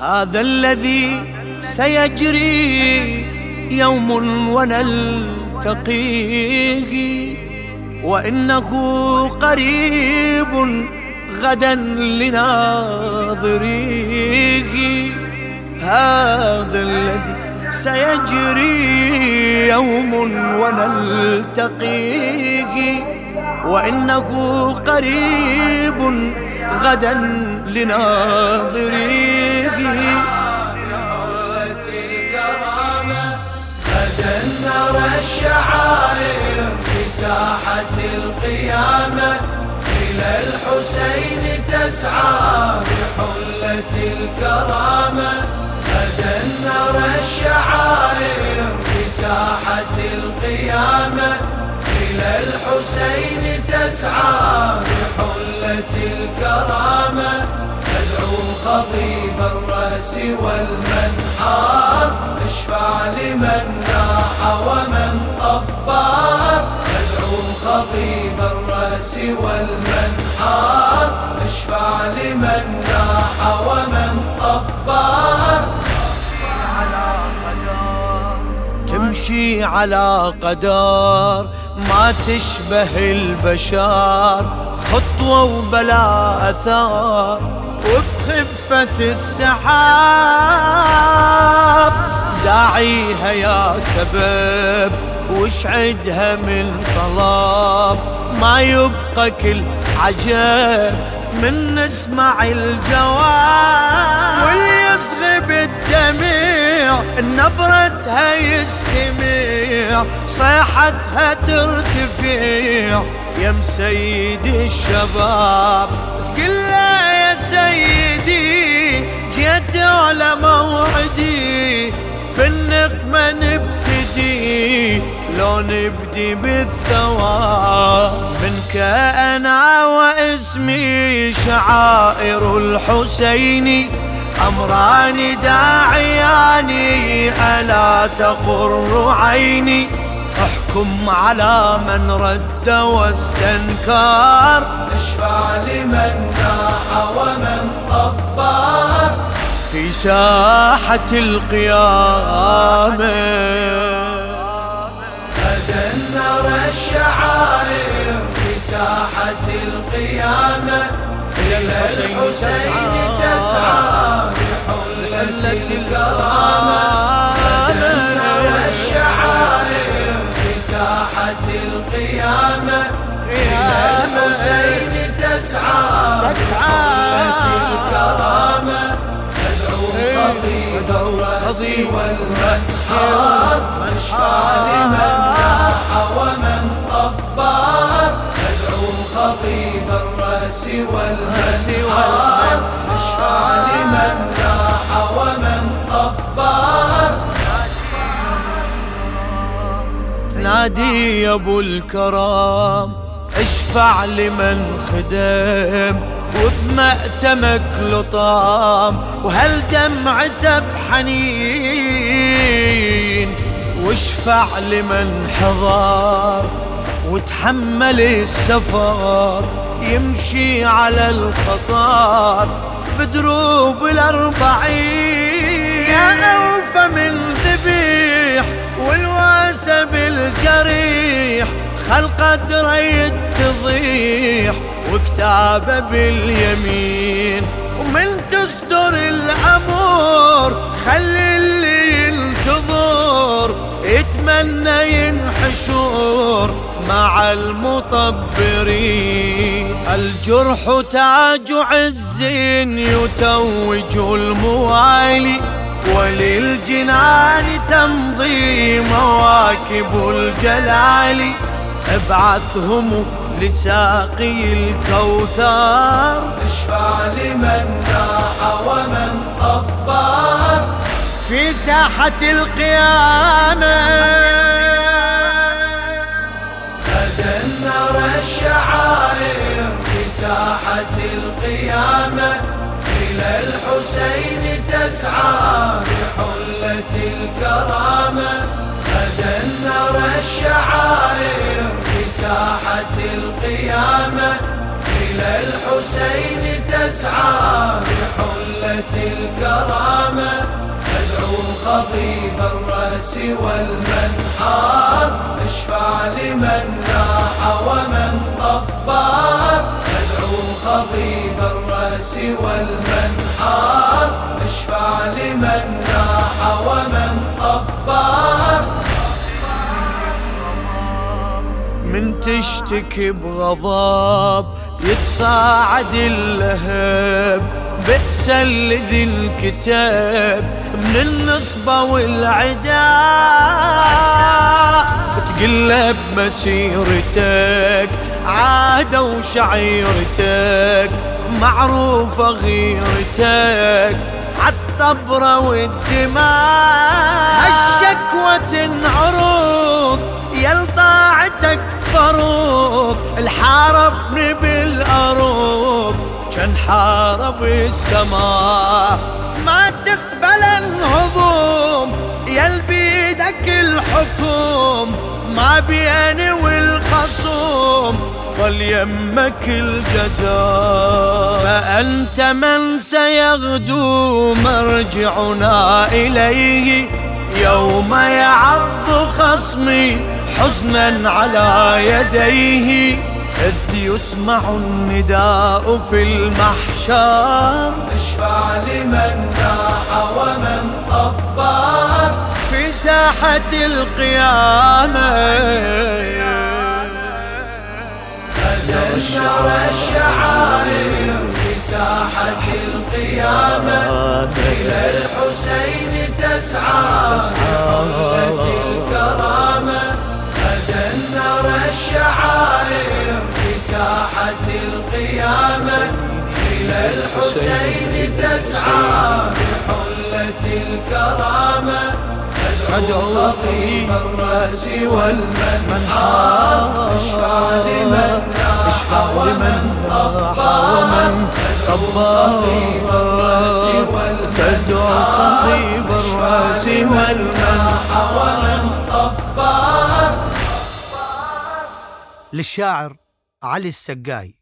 هذا الذي سيجري يوم ونلتقيه. وإنه قريب غدا لناظريه. هذا الذي سيجري يوم ونلتقيه. وإنه قريب غدا لناظريه. غدا نرى الشعائر في ساحة القيامة إلى الحسين تسعى بحلة الكرامة. نرى الشعائر في ساحة القيامة إلى الحسين تسعى بحلة الكرامة. أدعو خضيب الرأس والمنحار اشفع لمن ناح ومن طبار. أدعو خضيب الرأس والمنحار اشفع لمن ناح ومن طبار. تمشي على قدر ما تشبه البشر خطوة وبلا أثار. وبخفة السحاب. داعيها يا سبب واشعدها من طلب؟ ما يبقى كل عجب من نسمع الجواب. واللي يصغي بالدمع نبرتها يستمع صيحتها ترتفع يا مسيد الشباب تقول يا سيدي جيت على موعدي. بالنقمة نبتدي لو نبدي بالثواب منك أنا واسمي شعائر الحسيني أمران داعياني ألا تقر عيني. احكم على من رد واستنكر. اشفع لمن ناح ومن طبار في ساحة القيامة. غدا نرى الشعائر في ساحة القيامة. إلى الحسين تسعى بحلة الكرامة. بحلة الكرامة أدعو الرأس والمنحار مشفى لمن ناح ومن طبار أدعو خطيب الرأس والمنحار مشفى لمن ناح ومن طبار تنادي يا أبو الكرام اشفع لمن خدم. وبمأتمك لطام وهل دمعته بحنين؟ واشفع لمن حضر وتحمل السفر يمشي على الخطر بدروب الأربعين. يا أوفى من ذبيح والواسى بالجريح خلق قدره يتضيح وكتابه باليمين ومن تصدر الأمور خلي اللي ينتظر يتمنى ينحشر مع المطبرين. الجرح تاج عز يتوج الموالي وللجنان تمضي مواكب الجلال. ابعثهم لساقي الكوثر. اشفع لمن ناح ومن طبار. في ساحة القيامة. غدا نرى الشعائر في ساحة القيامة. إلى الحسين تسعى بحلة الكرامة. غدا نرى الشعائر ساحة القيامة إلى الحسين تسعى بحلة الكرامة. أدعو خضيب الرأس والمنحار أشفع لمن ناح ومن طبار أدعو خضيب الرأس والمنحار أشفع لمن ناح ومن طبار من تشتكي بغضب يتصاعد اللهب بئس الذي الكتاب من النصبة والعداء. تقلب مسيرتك عادة وشعيرتك معروفة غيرتك عالطبرة والدماء. الشكوى حارب السماء. ما تقبل الهضوم يا بيدك الحكم ما بيني والخصوم ظل يمك الجزاء. فأنت من سيغدو مرجعنا إليه. يوم يعض خصمي حزنا على يديه. إذ يسمع النداء في المحشر. اشفع لمن ناح ومن طبار في ساحة القيامة. نشر الشعائر في ساحة القيامة. إلى الحسين تسعى. بحلة الحسين تسعى بحلة الكرامة أدعو خفيف الرأس والمنحار اشفع لمن اشفع لمن طبى ومن طبى تدعو خطيب الرأس والمنحى ومن طبى للشاعر علي السقاي.